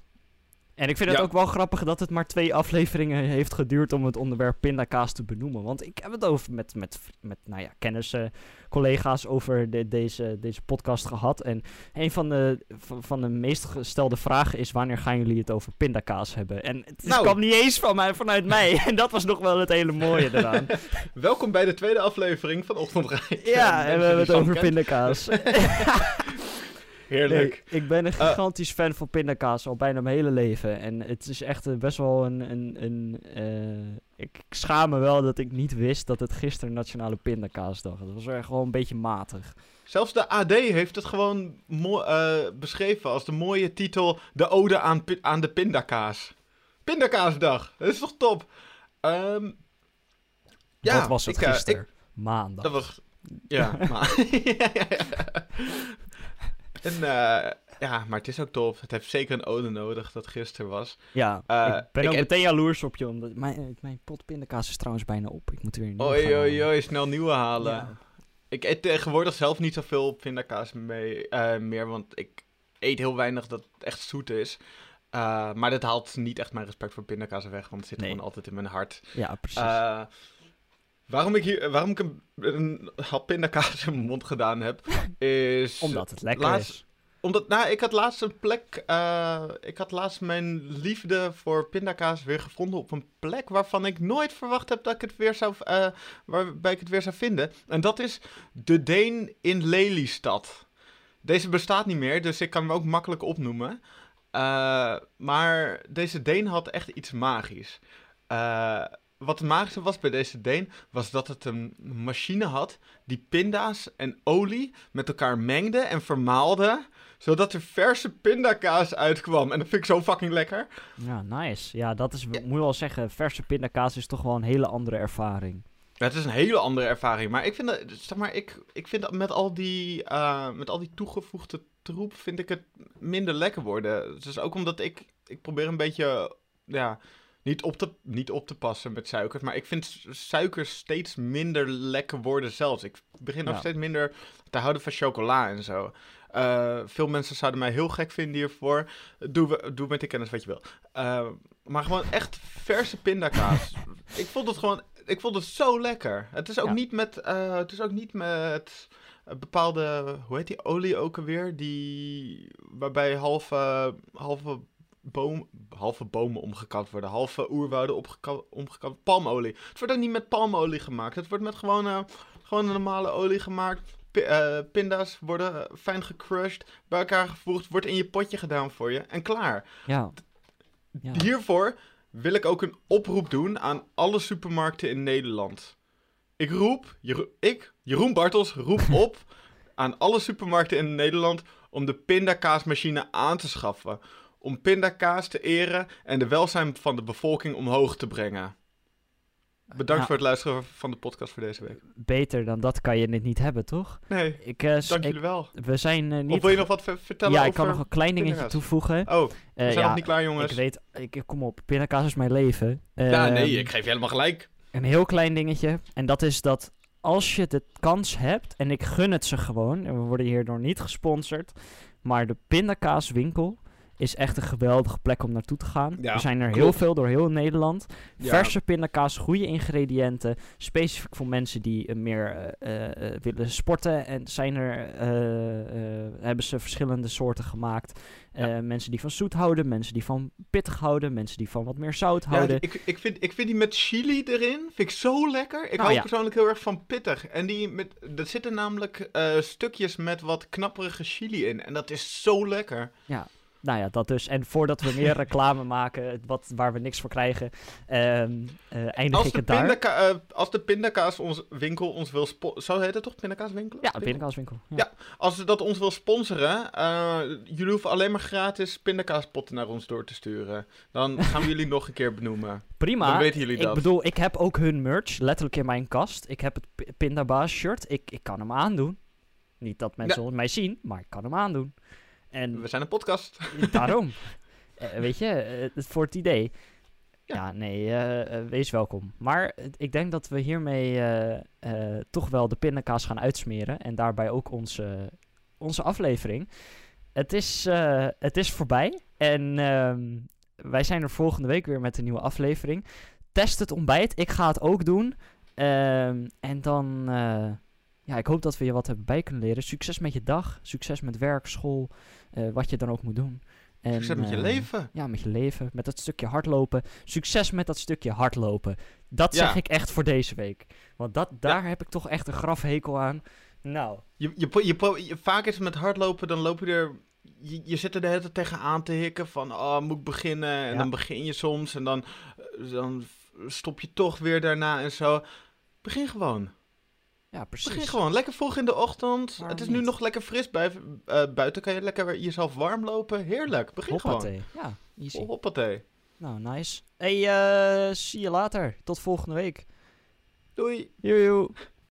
En ik vind het ook wel grappig dat het maar twee afleveringen heeft geduurd om het onderwerp pindakaas te benoemen. Want ik heb het over met, met, met nou ja, kennissen, collega's over de, deze, deze podcast gehad. En een van de, van, de meest gestelde vragen is: wanneer gaan jullie het over pindakaas hebben? En het Nou. kwam niet eens van mij, vanuit mij. En dat was nog wel het hele mooie eraan. Welkom bij de tweede aflevering van Ochtendrij. ja, en we hebben het over pindakaas. Heerlijk. Nee, ik ben een gigantisch fan van pindakaas al bijna mijn hele leven. En het is echt eh, best wel een... een, een eh, ik, schaam me wel dat ik niet wist dat het gisteren Nationale Pindakaasdag was. Dat was echt gewoon een beetje matig. Zelfs de AD heeft het gewoon eh, beschreven als de mooie titel... De ode aan, aan de pindakaas. Pindakaasdag. Dat is toch top? Ehm, ja, Wat was het ik, eh, gisteren? ik- Maandag. dat was... Ja, maar... en, eh, ja, maar het is ook tof. Het heeft zeker een ode nodig dat gisteren was. Ja, eh, ik ben ik ook meteen jaloers op je. Omdat mijn, mijn pot pindakaas is trouwens bijna op. Ik moet weer een nieuwe Oei, oei, snel nieuwe halen. Ja. Ik eet tegenwoordig zelf niet zoveel pindakaas mee, eh, meer, want ik eet heel weinig dat echt zoet is. Maar dat haalt niet echt mijn respect voor pindakaas weg, want het zit Nee. gewoon altijd in mijn hart. Ja, precies. Waarom ik, hier, waarom ik een, een hap pindakaas in mijn mond gedaan heb, is... Omdat het lekker laatst- is. Omdat, nou, ik had laatst een plek. eh, ik had laatst mijn liefde voor pindakaas weer gevonden op een plek waarvan ik nooit verwacht heb dat ik het weer zou. eh, waarbij ik het weer zou vinden. En dat is de Deen in Lelystad. Deze bestaat niet meer, dus ik kan hem ook makkelijk opnoemen. Eh, maar deze Deen had echt iets magisch. Eh, wat het magische was bij deze Deen, was dat het een machine had die pinda's en olie met elkaar mengde en vermaalde, zodat er verse pindakaas uitkwam. En dat vind ik zo fucking lekker. Ja, nice. Ja, dat is, moet je wel zeggen, verse pindakaas is toch wel een hele andere ervaring. Ja, het is een hele andere ervaring, maar ik vind dat, zeg maar, ik, ik vind dat met al die, eh, met al die toegevoegde troep, vind ik het minder lekker worden. Dus ook omdat ik, ik probeer een beetje, ja, niet op, te, niet op te passen met suikers, maar ik vind suikers steeds minder lekker worden zelfs. Ik begin Ja. steeds minder te houden van chocola en zo. Eh, veel mensen zouden mij heel gek vinden hiervoor. Doe, we- doe met de kennis wat je wil. Eh, maar gewoon echt verse pindakaas. ik vond het gewoon, ik vond het zo lekker. Het is ook Ja. niet met, eh, het is ook niet met bepaalde, hoe heet die olie ook alweer? Die, waarbij halve, halve, boom, halve bomen omgekapt worden, halve oerwouden omgekapt. Palmolie. Het wordt ook niet met palmolie gemaakt. Het wordt met gewoon, eh, gewoon een normale olie gemaakt. Eh, pinda's worden fijn gecrushed, bij elkaar gevoegd, wordt in je potje gedaan voor je en klaar. Ja. ja. Hiervoor wil ik ook een oproep doen aan alle supermarkten in Nederland. Ik roep, Jero- ik, Jeroen Bartels, roep op aan alle supermarkten in Nederland om de pindakaasmachine aan te schaffen. Om pindakaas te eren en de welzijn van de bevolking omhoog te brengen. Bedankt Ja. voor het luisteren van de podcast voor deze week. Beter dan dat kan je het niet hebben, toch? Nee, Ik, eh, dank ik- jullie wel. we zijn eh, niet... Of wil je nog wat ver- vertellen ja, over... ik kan nog een klein dingetje pindakaas? toevoegen. Oh, we Eh, zijn ja, nog niet klaar jongens. Ik weet, ik, kom op, pindakaas is mijn leven. ja, nee, Ehm, ik geef je helemaal gelijk. Een heel klein dingetje. En dat is dat als je de kans hebt, en ik gun het ze gewoon, en we worden hierdoor niet gesponsord, maar de pindakaaswinkel is echt een geweldige plek om naartoe te gaan. Ja, er zijn er heel veel door heel Nederland. Ja. Verse pindakaas, goede ingrediënten. Specifiek voor mensen die eh, meer eh, eh, willen sporten. En zijn er, hebben ze verschillende soorten gemaakt. Ja. Mensen die van zoet houden, mensen die van pittig houden, mensen die van wat meer zout Ja, houden. ik, ik, vind, ik vind die met chili erin, vind ik zo lekker. Ik Nou, hou ja. persoonlijk heel erg van pittig. En die met, er zitten namelijk stukjes met wat knapperige chili in. En dat is zo lekker. Nou ja, dat dus. En voordat we meer reclame maken, wat, waar we niks voor krijgen, eh, eindig Als ik het daar. eh, als de pindakaas ons winkel ons wil sponsoren... Zo heet het toch? Pindakaaswinkel? Ja, pindakaaswinkel. Ja. Ja. Als ze dat ons wil sponsoren, eh, jullie hoeven alleen maar gratis pindakaaspotten naar ons door te sturen. Dan gaan we jullie nog een keer benoemen. Prima. Dan weten jullie ik dat. bedoel, ik heb ook hun merch letterlijk in mijn kast. Ik heb het Pindabaas shirt. Ik, ik kan hem aandoen. Niet dat mensen mij zien, maar ik kan hem aandoen. En We zijn een podcast. daarom. Eh, weet je, eh, voor het idee. Ja. Ja, nee, eh, wees welkom. Maar ik denk dat we hiermee toch wel de pindakaas gaan uitsmeren. En daarbij ook onze, onze aflevering. Het is, het is voorbij. En ehm, wij zijn er volgende week weer met een nieuwe aflevering. Test het ontbijt. Ik ga het ook doen. Ehm, en dan, ja, ik hoop dat we je wat hebben bij kunnen leren. Succes met je dag. Succes met werk, school, eh, wat je dan ook moet doen. En, Succes met je eh, leven. Ja, met je leven, met dat stukje hardlopen. Succes met dat stukje hardlopen. Dat Ja. zeg ik echt voor deze week. Want dat, daar heb ik toch echt een grafhekel aan. Nou, Je, je, je, je- vaak is het met hardlopen, dan loop je er... Je, je zit er de hele tijd tegenaan te hikken van, oh, moet ik beginnen? En Ja. dan begin je soms en dan, eh, dan stop je toch weer daarna en zo. Begin gewoon. Ja, precies. Begin gewoon. Lekker vroeg in de ochtend. Waarom het is nu niet? nog lekker fris eh, buiten. Kan je lekker jezelf warm lopen. Heerlijk. Begin gewoon. Hoppatee. Ja, easy. Hoppatee. Nou, nice. Hey, eh, zie je later. Tot volgende week. Doei. Joe, joe.